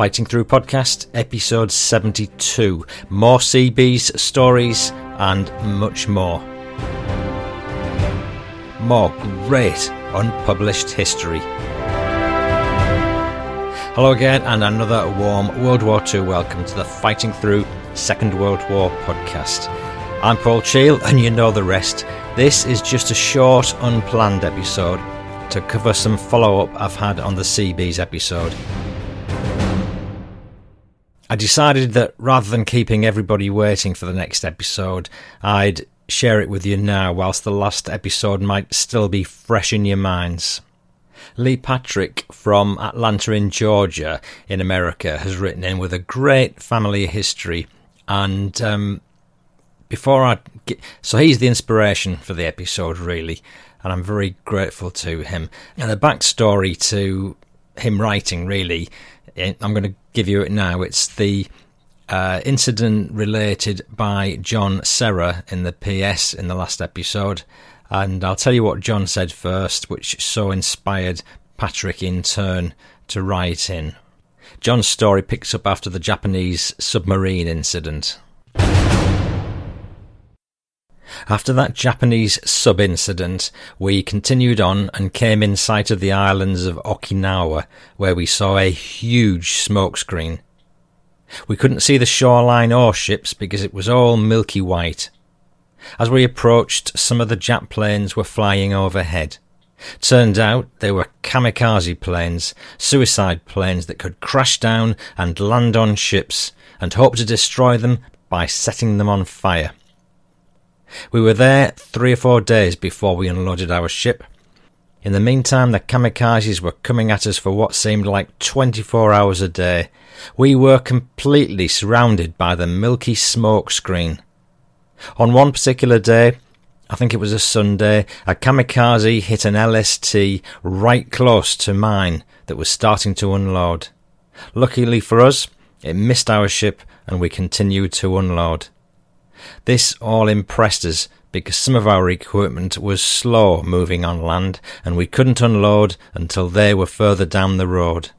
Fighting Through Podcast, episode 72. More Seabees, stories, and much more. More great unpublished history. Hello again, and another warm World War II welcome to the Fighting Through Second World War podcast. I'm Paul Cheall, and you know the rest. This is just a short, unplanned episode to cover some follow up I've had on the Seabees episode. I decided that rather than keeping everybody waiting for the next episode, I'd share it with you now, whilst the last episode might still be fresh in your minds. Lee Patrick from Atlanta in Georgia, in America, has written in with a great family history. And um, before I get, so he's the inspiration for the episode, really, and I'm very grateful to him. And a backstory to him writing, really, I'm going to give you it now. It's the uh, incident related by John Serra in the PS in the last episode. And I'll tell you what John said first, which so inspired Patrick in turn to write in. John's story picks up after the Japanese submarine incident. After that Japanese sub incident, we continued on and came in sight of the islands of Okinawa, where we saw a huge smokescreen. We couldn't see the shoreline or ships because it was all milky white. As we approached, some of the Jap planes were flying overhead. Turned out they were kamikaze planes, suicide planes that could crash down and land on ships and hope to destroy them by setting them on fire. We were there three or four days before we unloaded our ship. In the meantime, the kamikazes were coming at us for what seemed like 24 hours a day. We were completely surrounded by the milky smoke screen. On one particular day, I think it was a Sunday, a kamikaze hit an LST right close to mine that was starting to unload. Luckily for us, it missed our ship and we continued to unload. This all impressed us because some of our equipment was slow moving on land and we couldn't unload until they were further down the road.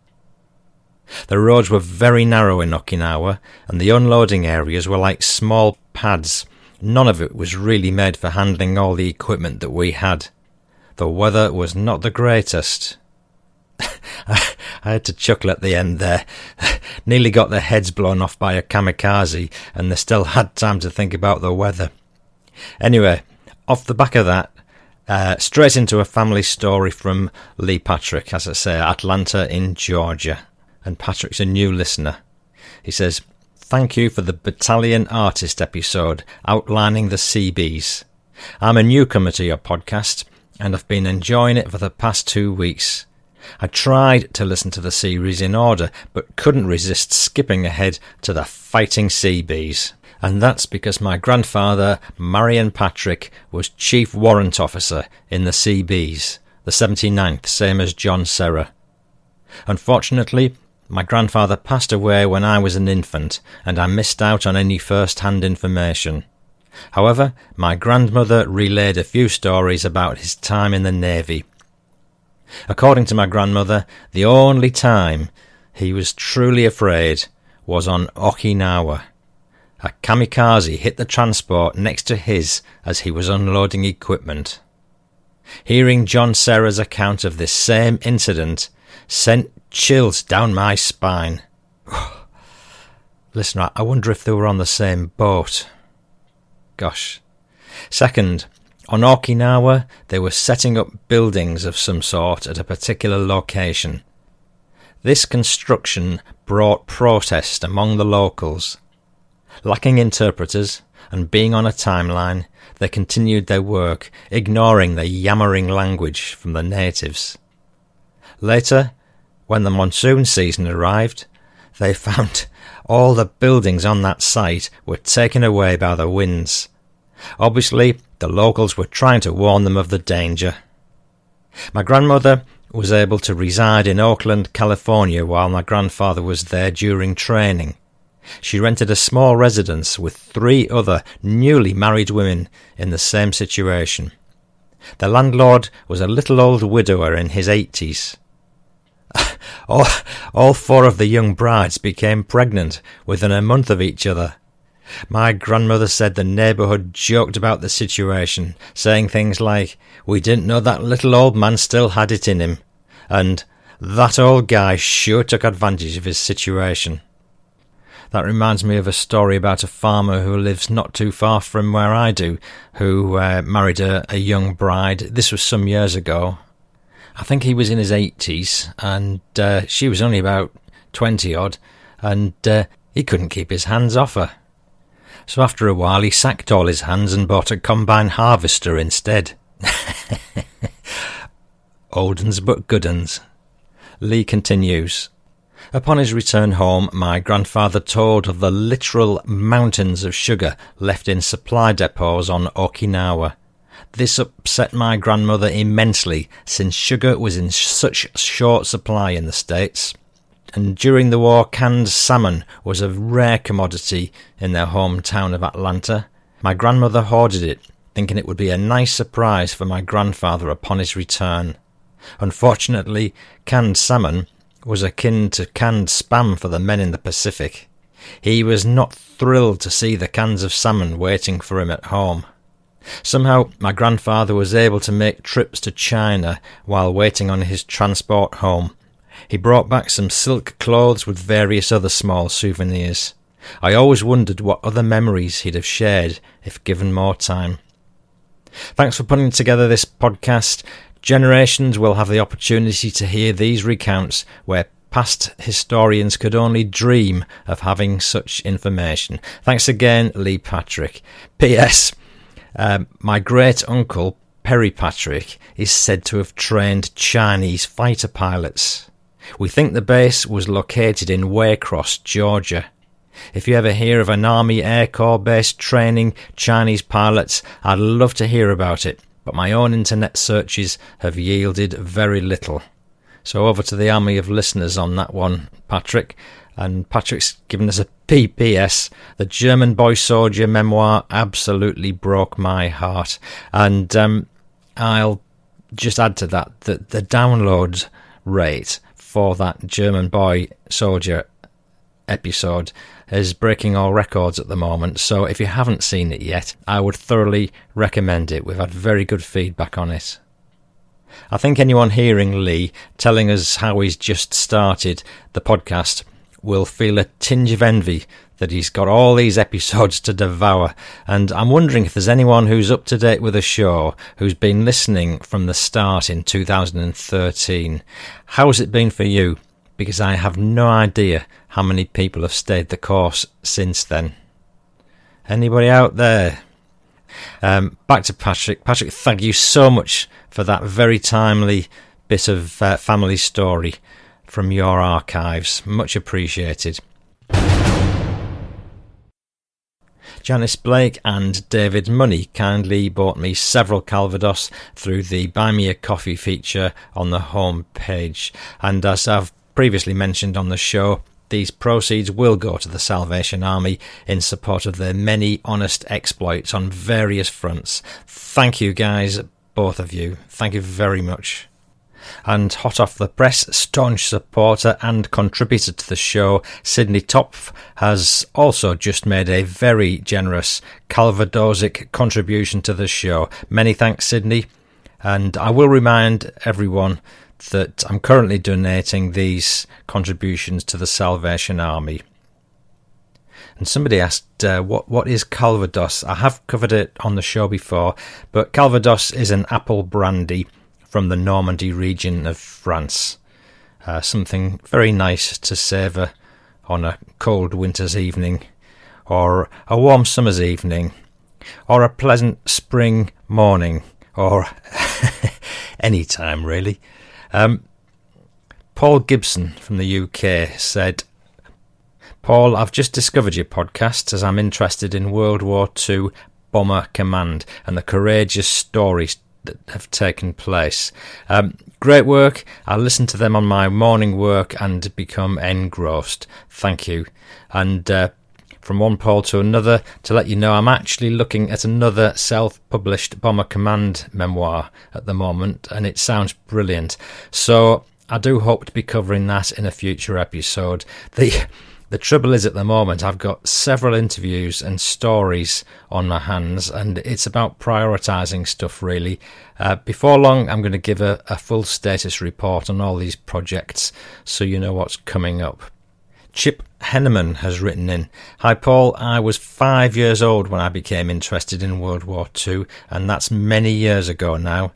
The roads were very narrow in Okinawa and the unloading areas were like small pads. None of it was really made for handling all the equipment that we had. The weather was not the greatest. I had to chuckle at the end there. Nearly got their heads blown off by a kamikaze, and they still had time to think about the weather. Anyway, off the back of that, uh, straight into a family story from Lee Patrick, as I say, Atlanta in Georgia. And Patrick's a new listener. He says, Thank you for the Battalion Artist episode outlining the Seabees. I'm a newcomer to your podcast and I've been enjoying it for the past two weeks. I tried to listen to the series in order, but couldn't resist skipping ahead to the Fighting Seabees. And that's because my grandfather, Marion Patrick, was Chief Warrant Officer in the Seabees, the 79th, same as John Serra. Unfortunately, my grandfather passed away when I was an infant, and I missed out on any first hand information. However, my grandmother relayed a few stories about his time in the Navy, According to my grandmother, the only time he was truly afraid was on Okinawa. A kamikaze hit the transport next to his as he was unloading equipment. Hearing John Serra's account of this same incident sent chills down my spine. Listen, I wonder if they were on the same boat. Gosh. Second, on Okinawa, they were setting up buildings of some sort at a particular location. This construction brought protest among the locals. Lacking interpreters and being on a timeline, they continued their work, ignoring the yammering language from the natives. Later, when the monsoon season arrived, they found all the buildings on that site were taken away by the winds. Obviously, the locals were trying to warn them of the danger. My grandmother was able to reside in Oakland, California while my grandfather was there during training. She rented a small residence with three other newly married women in the same situation. The landlord was a little old widower in his eighties. all, All four of the young brides became pregnant within a month of each other. My grandmother said the neighbourhood joked about the situation, saying things like, We didn't know that little old man still had it in him, and that old guy sure took advantage of his situation. That reminds me of a story about a farmer who lives not too far from where I do, who uh, married a, a young bride. This was some years ago. I think he was in his 80s, and uh, she was only about 20 odd, and uh, he couldn't keep his hands off her. So after a while, he sacked all his hands and bought a combine harvester instead. Old uns but good uns. Lee continues. Upon his return home, my grandfather told of the literal mountains of sugar left in supply depots on Okinawa. This upset my grandmother immensely, since sugar was in such short supply in the States. And during the war, canned salmon was a rare commodity in their hometown of Atlanta. My grandmother hoarded it, thinking it would be a nice surprise for my grandfather upon his return. Unfortunately, canned salmon was akin to canned spam for the men in the Pacific. He was not thrilled to see the cans of salmon waiting for him at home. Somehow, my grandfather was able to make trips to China while waiting on his transport home. He brought back some silk clothes with various other small souvenirs. I always wondered what other memories he'd have shared if given more time. Thanks for putting together this podcast. Generations will have the opportunity to hear these recounts where past historians could only dream of having such information. Thanks again, Lee Patrick. P.S. Um, my great uncle, Perry Patrick, is said to have trained Chinese fighter pilots. We think the base was located in Waycross, Georgia. If you ever hear of an Army Air Corps base training Chinese pilots, I'd love to hear about it but my own internet searches have yielded very little. So over to the army of listeners on that one, Patrick. And Patrick's given us a PPS. The German Boy Soldier memoir absolutely broke my heart. And um, I'll just add to that that the download rate for that German Boy Soldier episode is breaking all records at the moment. So if you haven't seen it yet, I would thoroughly recommend it. We've had very good feedback on it. I think anyone hearing Lee telling us how he's just started the podcast will feel a tinge of envy that he's got all these episodes to devour. And I'm wondering if there's anyone who's up to date with the show who's been listening from the start in 2013. How's it been for you? Because I have no idea how many people have stayed the course since then. Anybody out there? Um, back to Patrick. Patrick, thank you so much for that very timely bit of uh, family story from your archives. Much appreciated. Janice Blake and David Money kindly bought me several Calvados through the Buy Me a Coffee feature on the home page. And as I've previously mentioned on the show, these proceeds will go to the Salvation Army in support of their many honest exploits on various fronts. Thank you, guys, both of you. Thank you very much. And hot off the press, staunch supporter and contributor to the show, Sydney Topf, has also just made a very generous Calvadosic contribution to the show. Many thanks, Sydney. And I will remind everyone that I'm currently donating these contributions to the Salvation Army. And somebody asked, uh, what, what is Calvados? I have covered it on the show before, but Calvados is an apple brandy from the Normandy region of France. Uh, something very nice to savour on a cold winter's evening, or a warm summer's evening, or a pleasant spring morning, or any time really. Um, Paul Gibson from the UK said, Paul, I've just discovered your podcast as I'm interested in World War II Bomber Command and the courageous stories that have taken place. Um, great work. I listen to them on my morning work and become engrossed. Thank you. And uh, from one Paul to another to let you know I'm actually looking at another self published Bomber Command memoir at the moment, and it sounds brilliant. So I do hope to be covering that in a future episode. The the trouble is, at the moment, I've got several interviews and stories on my hands, and it's about prioritising stuff really. Uh, before long, I'm going to give a, a full status report on all these projects so you know what's coming up. Chip Henneman has written in Hi, Paul. I was five years old when I became interested in World War II, and that's many years ago now.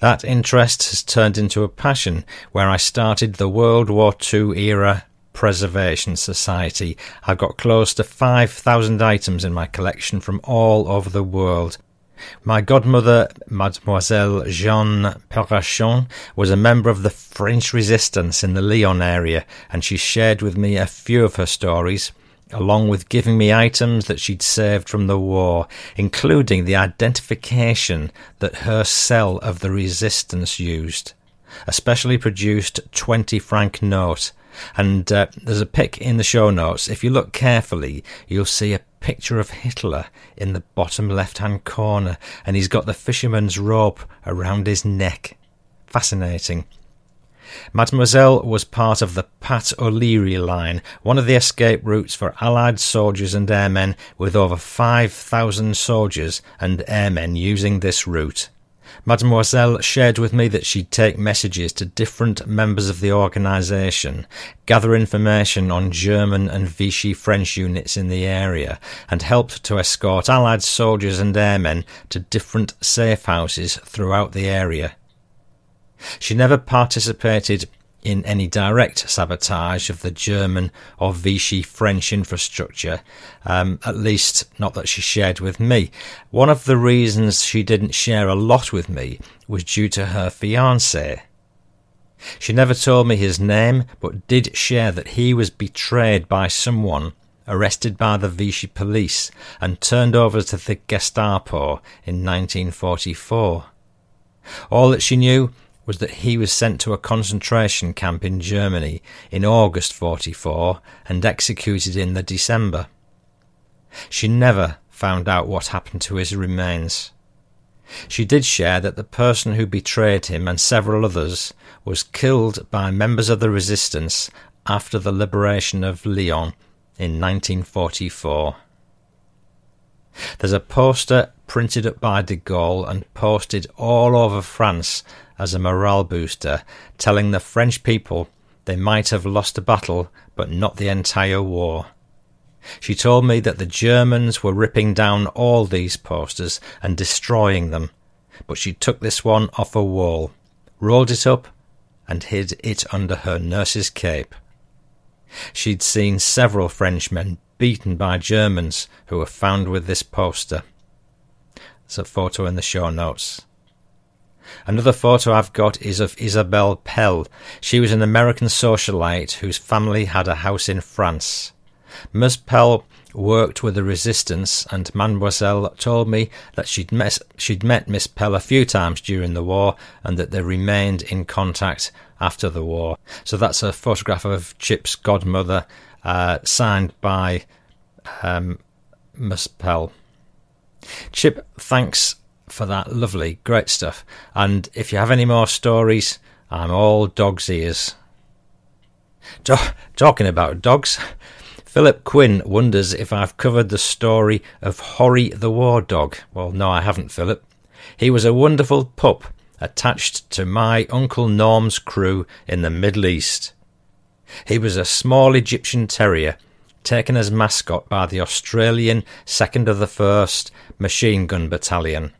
That interest has turned into a passion where I started the World War II era Preservation Society. I've got close to 5,000 items in my collection from all over the world. My godmother, Mademoiselle Jeanne Perrachon, was a member of the French resistance in the Lyon area, and she shared with me a few of her stories, along with giving me items that she'd saved from the war, including the identification that her cell of the resistance used. A specially produced 20 franc note and uh, there's a pic in the show notes. If you look carefully, you'll see a picture of Hitler in the bottom left hand corner, and he's got the fisherman's rope around his neck. Fascinating. Mademoiselle was part of the Pat O'Leary line, one of the escape routes for Allied soldiers and airmen, with over 5,000 soldiers and airmen using this route. Mademoiselle shared with me that she'd take messages to different members of the organisation, gather information on German and Vichy French units in the area, and helped to escort Allied soldiers and airmen to different safe houses throughout the area. She never participated in any direct sabotage of the German or Vichy French infrastructure, um, at least not that she shared with me. One of the reasons she didn't share a lot with me was due to her fiance. She never told me his name, but did share that he was betrayed by someone, arrested by the Vichy police, and turned over to the Gestapo in 1944. All that she knew was that he was sent to a concentration camp in Germany in August 44 and executed in the December. She never found out what happened to his remains. She did share that the person who betrayed him and several others was killed by members of the resistance after the liberation of Lyon in 1944. There's a poster printed up by de Gaulle and posted all over France as a morale booster, telling the French people they might have lost a battle, but not the entire war. She told me that the Germans were ripping down all these posters and destroying them, but she took this one off a wall, rolled it up, and hid it under her nurse's cape. She'd seen several Frenchmen beaten by Germans who were found with this poster. There's a photo in the show notes. Another photo I've got is of Isabelle Pell. She was an American socialite whose family had a house in France. Ms. Pell worked with the resistance, and Mademoiselle told me that she'd met, she'd met Miss Pell a few times during the war and that they remained in contact after the war. So that's a photograph of Chip's godmother, uh, signed by um, Miss Pell. Chip, thanks for that. Lovely, great stuff. And if you have any more stories, I'm all dog's ears. talking about dogs, Philip Quinn wonders if I've covered the story of Horrie the War Dog. Well, no, I haven't, Philip. He was a wonderful pup attached to my Uncle Norm's crew in the Middle East. He was a small Egyptian terrier taken as mascot by the Australian 2nd of the 1st Machine Gun Battalion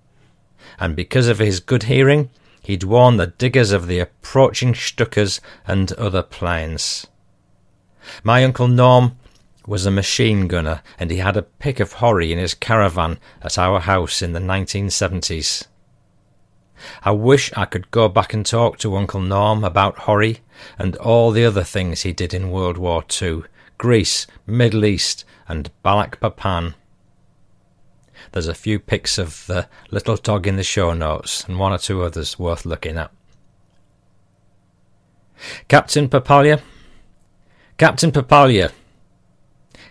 and because of his good hearing, he'd warn the diggers of the approaching Stukas and other planes. My Uncle Norm was a machine gunner, and he had a pick of Horrie in his caravan at our house in the 1970s. I wish I could go back and talk to Uncle Norm about Horrie and all the other things he did in World War II, Greece, Middle East, and Balikpapan. There's a few pics of the little dog in the show notes and one or two others worth looking at. Captain Papalia. Captain Papalia.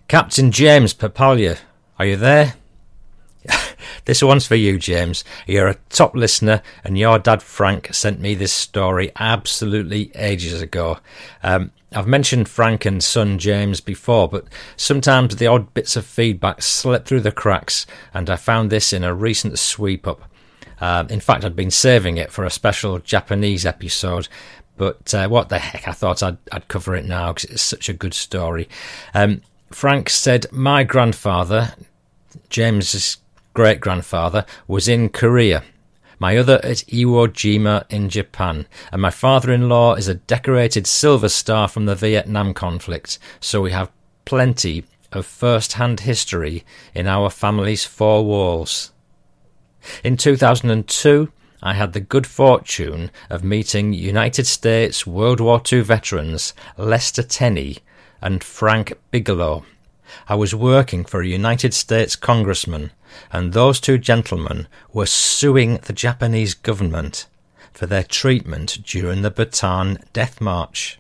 Captain James Papalia. Are you there? This one's for you, James. You're a top listener, and your dad Frank sent me this story absolutely ages ago. Um, I've mentioned Frank and son James before, but sometimes the odd bits of feedback slip through the cracks, and I found this in a recent sweep up. Uh, in fact, I'd been saving it for a special Japanese episode, but uh, what the heck, I thought I'd, I'd cover it now because it's such a good story. Um, Frank said, My grandfather, James's great grandfather, was in Korea. My other at Iwo Jima in Japan, and my father in law is a decorated Silver Star from the Vietnam conflict, so we have plenty of first hand history in our family's four walls. In 2002, I had the good fortune of meeting United States World War II veterans Lester Tenney and Frank Bigelow. I was working for a United States congressman, and those two gentlemen were suing the Japanese government for their treatment during the Bataan Death March.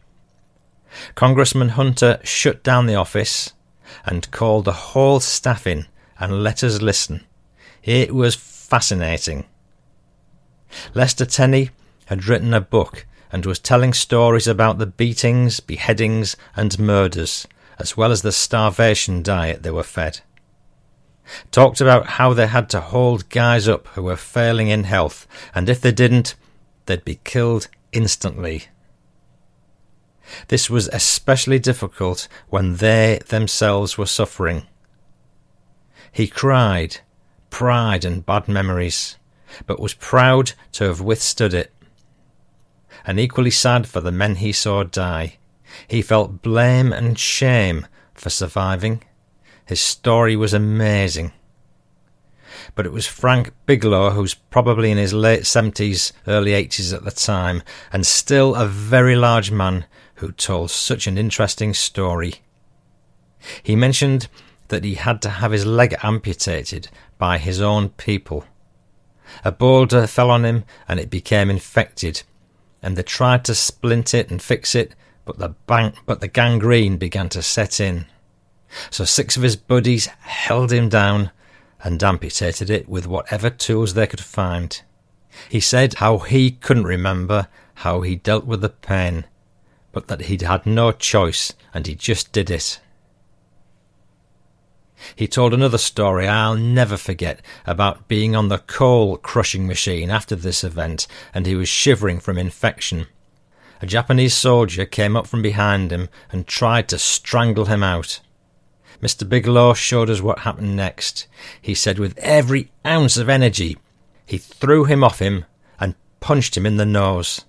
Congressman Hunter shut down the office and called the whole staff in and let us listen. It was fascinating. Lester Tenney had written a book and was telling stories about the beatings, beheadings, and murders, as well as the starvation diet they were fed. Talked about how they had to hold guys up who were failing in health, and if they didn't, they'd be killed instantly. This was especially difficult when they themselves were suffering. He cried, pride and bad memories, but was proud to have withstood it. And equally sad for the men he saw die, he felt blame and shame for surviving. His story was amazing. But it was Frank Bigelow, who's probably in his late 70s, early 80s at the time, and still a very large man, who told such an interesting story. He mentioned that he had to have his leg amputated by his own people. A boulder fell on him and it became infected, and they tried to splint it and fix it, but the bank, but the gangrene began to set in. So six of his buddies held him down and amputated it with whatever tools they could find. He said how he couldn't remember how he dealt with the pain, but that he'd had no choice and he just did it. He told another story I'll never forget about being on the coal crushing machine after this event and he was shivering from infection. A Japanese soldier came up from behind him and tried to strangle him out. Mr. Bigelow showed us what happened next. He said with every ounce of energy, he threw him off him and punched him in the nose.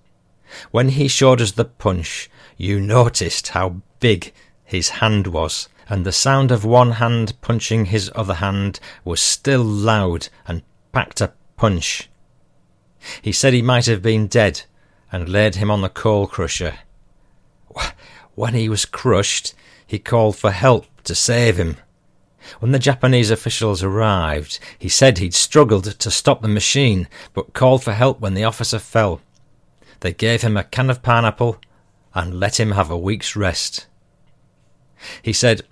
When he showed us the punch, you noticed how big his hand was, and the sound of one hand punching his other hand was still loud and packed a punch. He said he might have been dead, and laid him on the coal crusher. When he was crushed, he called for help to save him. When the Japanese officials arrived, he said he'd struggled to stop the machine, but called for help when the officer fell. They gave him a can of pineapple and let him have a week's rest. He said,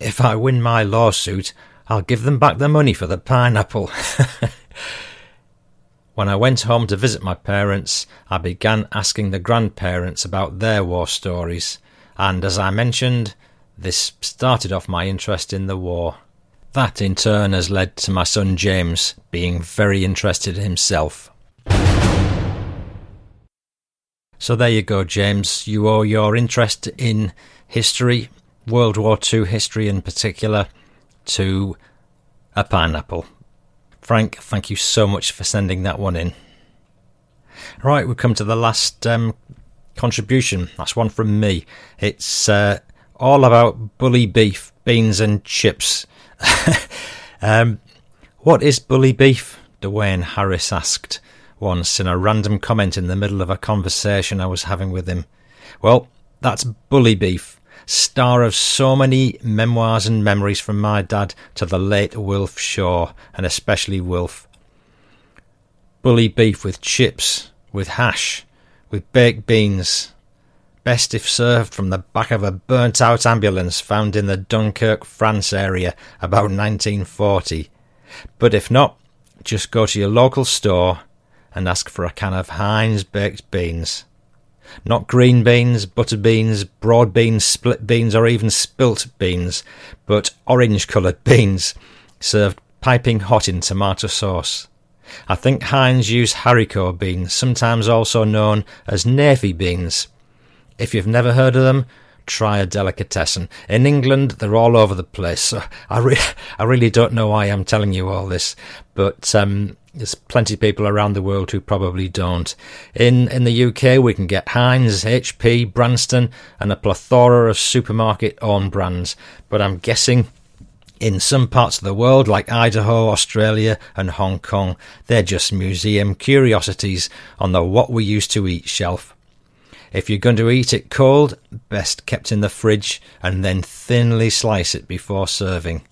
If I win my lawsuit, I'll give them back the money for the pineapple. when I went home to visit my parents, I began asking the grandparents about their war stories, and as I mentioned, this started off my interest in the war. That in turn has led to my son James being very interested himself. So there you go, James. You owe your interest in history, World War II history in particular, to a pineapple. Frank, thank you so much for sending that one in. Right, we've come to the last um, contribution. That's one from me. It's uh, all about bully beef, beans and chips. um, what is bully beef? Dwayne Harris asked once in a random comment in the middle of a conversation I was having with him. Well, that's bully beef, star of so many memoirs and memories from my dad to the late Wilf Shaw, and especially Wilf. Bully beef with chips, with hash, with baked beans, best if served from the back of a burnt out ambulance found in the Dunkirk, France area about 1940. But if not, just go to your local store and ask for a can of Heinz baked beans. Not green beans, butter beans, broad beans, split beans, or even spilt beans, but orange coloured beans, served piping hot in tomato sauce. I think Heinz use haricot beans, sometimes also known as navy beans. If you've never heard of them, try a delicatessen. In England, they're all over the place. So I, re- I really don't know why I'm telling you all this, but um, there's plenty of people around the world who probably don't. In in the UK, we can get Heinz, HP, Branston, and a plethora of supermarket owned brands. But I'm guessing in some parts of the world, like Idaho, Australia, and Hong Kong, they're just museum curiosities on the what we used to eat shelf. If you're going to eat it cold, best kept in the fridge and then thinly slice it before serving.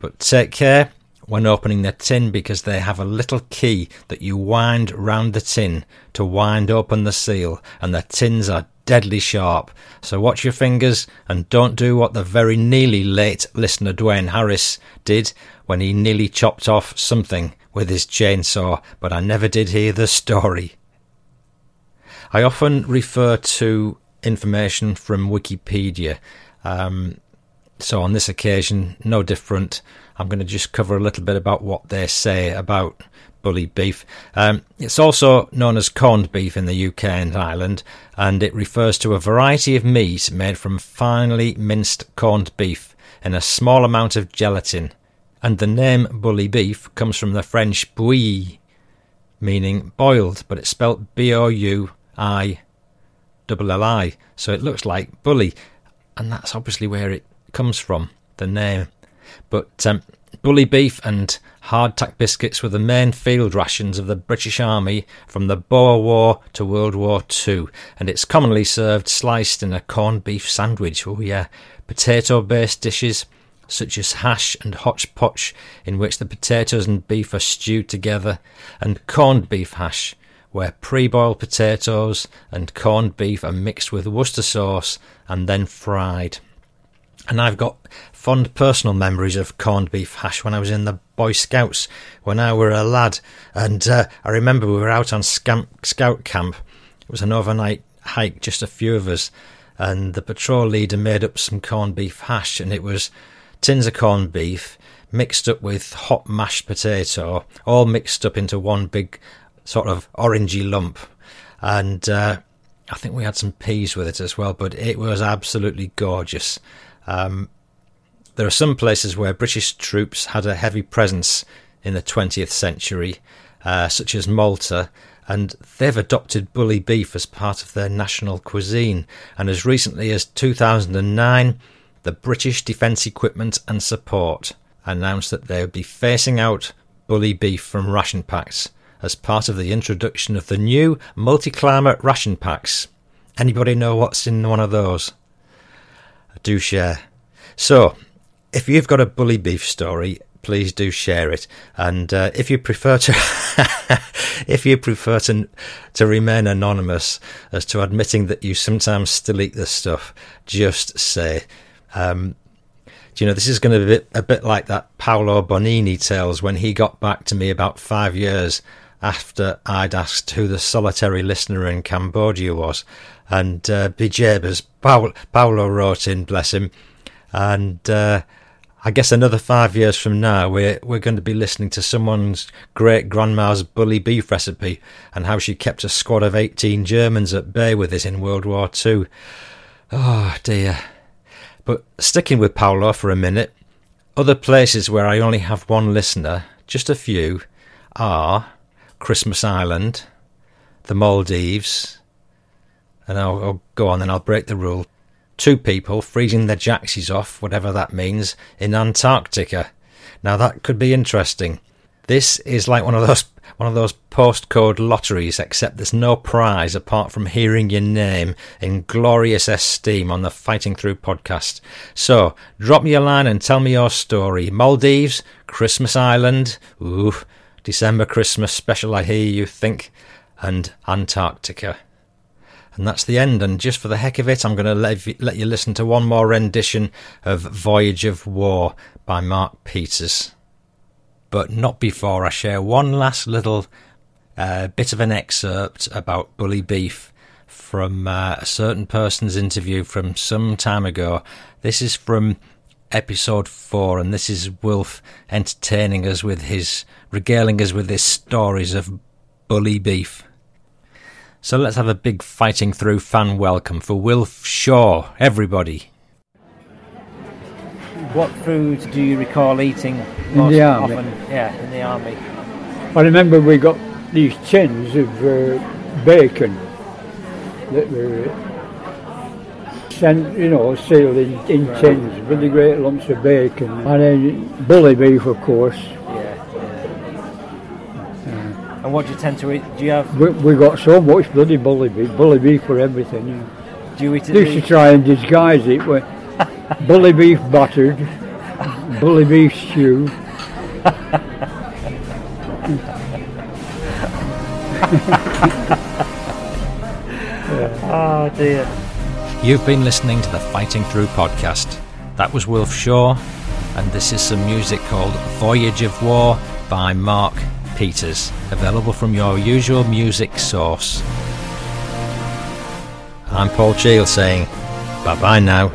But take care when opening the tin because they have a little key that you wind round the tin to wind open the seal, and the tins are deadly sharp. So watch your fingers and don't do what the very nearly late listener Dwayne Harris did when he nearly chopped off something with his chainsaw, but I never did hear the story. I often refer to information from Wikipedia. Um, so on this occasion, no different. I'm going to just cover a little bit about what they say about bully beef. Um, it's also known as corned beef in the UK and Ireland, and it refers to a variety of meat made from finely minced corned beef in a small amount of gelatin. And the name bully beef comes from the French bouilli, meaning boiled, but it's spelled B O U I double L I, so it looks like bully, and that's obviously where it comes from, the name. But um, bully beef and hardtack biscuits were the main field rations of the British Army from the Boer War to World War II, and it's commonly served sliced in a corned beef sandwich. Oh, yeah. Potato based dishes such as hash and hotchpotch, in which the potatoes and beef are stewed together, and corned beef hash, where pre boiled potatoes and corned beef are mixed with Worcester sauce and then fried. And I've got fond personal memories of corned beef hash when I was in the Boy Scouts when I were a lad. And uh, I remember we were out on scamp, scout camp. It was an overnight hike, just a few of us. And the patrol leader made up some corned beef hash, and it was tins of corned beef mixed up with hot mashed potato, all mixed up into one big sort of orangey lump. And uh, I think we had some peas with it as well, but it was absolutely gorgeous. Um, there are some places where British troops had a heavy presence in the 20th century, uh, such as Malta, and they've adopted bully beef as part of their national cuisine. And as recently as 2009, the British Defence Equipment and Support announced that they would be phasing out bully beef from ration packs as part of the introduction of the new multi-climate ration packs. Anybody know what's in one of those? I do share. So, if you've got a bully beef story, please do share it. And uh, if you prefer to, if you prefer to to remain anonymous as to admitting that you sometimes still eat this stuff, just say. Um, you know, this is going to be a bit, a bit like that Paolo Bonini tells when he got back to me about five years after I'd asked who the solitary listener in Cambodia was. And uh, Paolo, Paolo wrote in, bless him. And uh, I guess another five years from now, we're, we're going to be listening to someone's great grandma's bully beef recipe and how she kept a squad of 18 Germans at bay with it in World War II. Oh dear. But sticking with Paolo for a minute, other places where I only have one listener, just a few, are Christmas Island, the Maldives, and I'll, I'll go on and I'll break the rule. Two people freezing their jacksies off, whatever that means, in Antarctica. Now that could be interesting. This is like one of those one of those postcode lotteries, except there's no prize apart from hearing your name in glorious esteem on the Fighting Through podcast. So drop me a line and tell me your story. Maldives, Christmas Island, ooh, December Christmas special, I hear you think, and Antarctica. And that's the end. And just for the heck of it, I'm going to let you, let you listen to one more rendition of Voyage of War by Mark Peters. but not before I share one last little uh, bit of an excerpt about bully beef from uh, a certain person's interview from some time ago. This is from episode four, and this is Wilf entertaining us with his, regaling us with his stories of bully beef. So let's have a big fighting through fan welcome for Wilf Shaw, everybody. What food do you recall eating most the army. often? Yeah, in the army. I remember we got these tins of uh, bacon that were sent, you know, sealed in, in tins, really great lumps of bacon. And then bully beef, of course. And what do you tend to eat? Do you have? We, we got so much bloody bully beef, bully beef for everything. You know. Do you eat it? Used to try and disguise it with bully beef buttered, bully beef stew. Oh dear. You've been listening to the Fighting Through podcast. That was Wilf Shaw, and this is some music called Voyage of War by Mark Peters, available from your usual music source. I'm Paul Cheall saying bye bye now.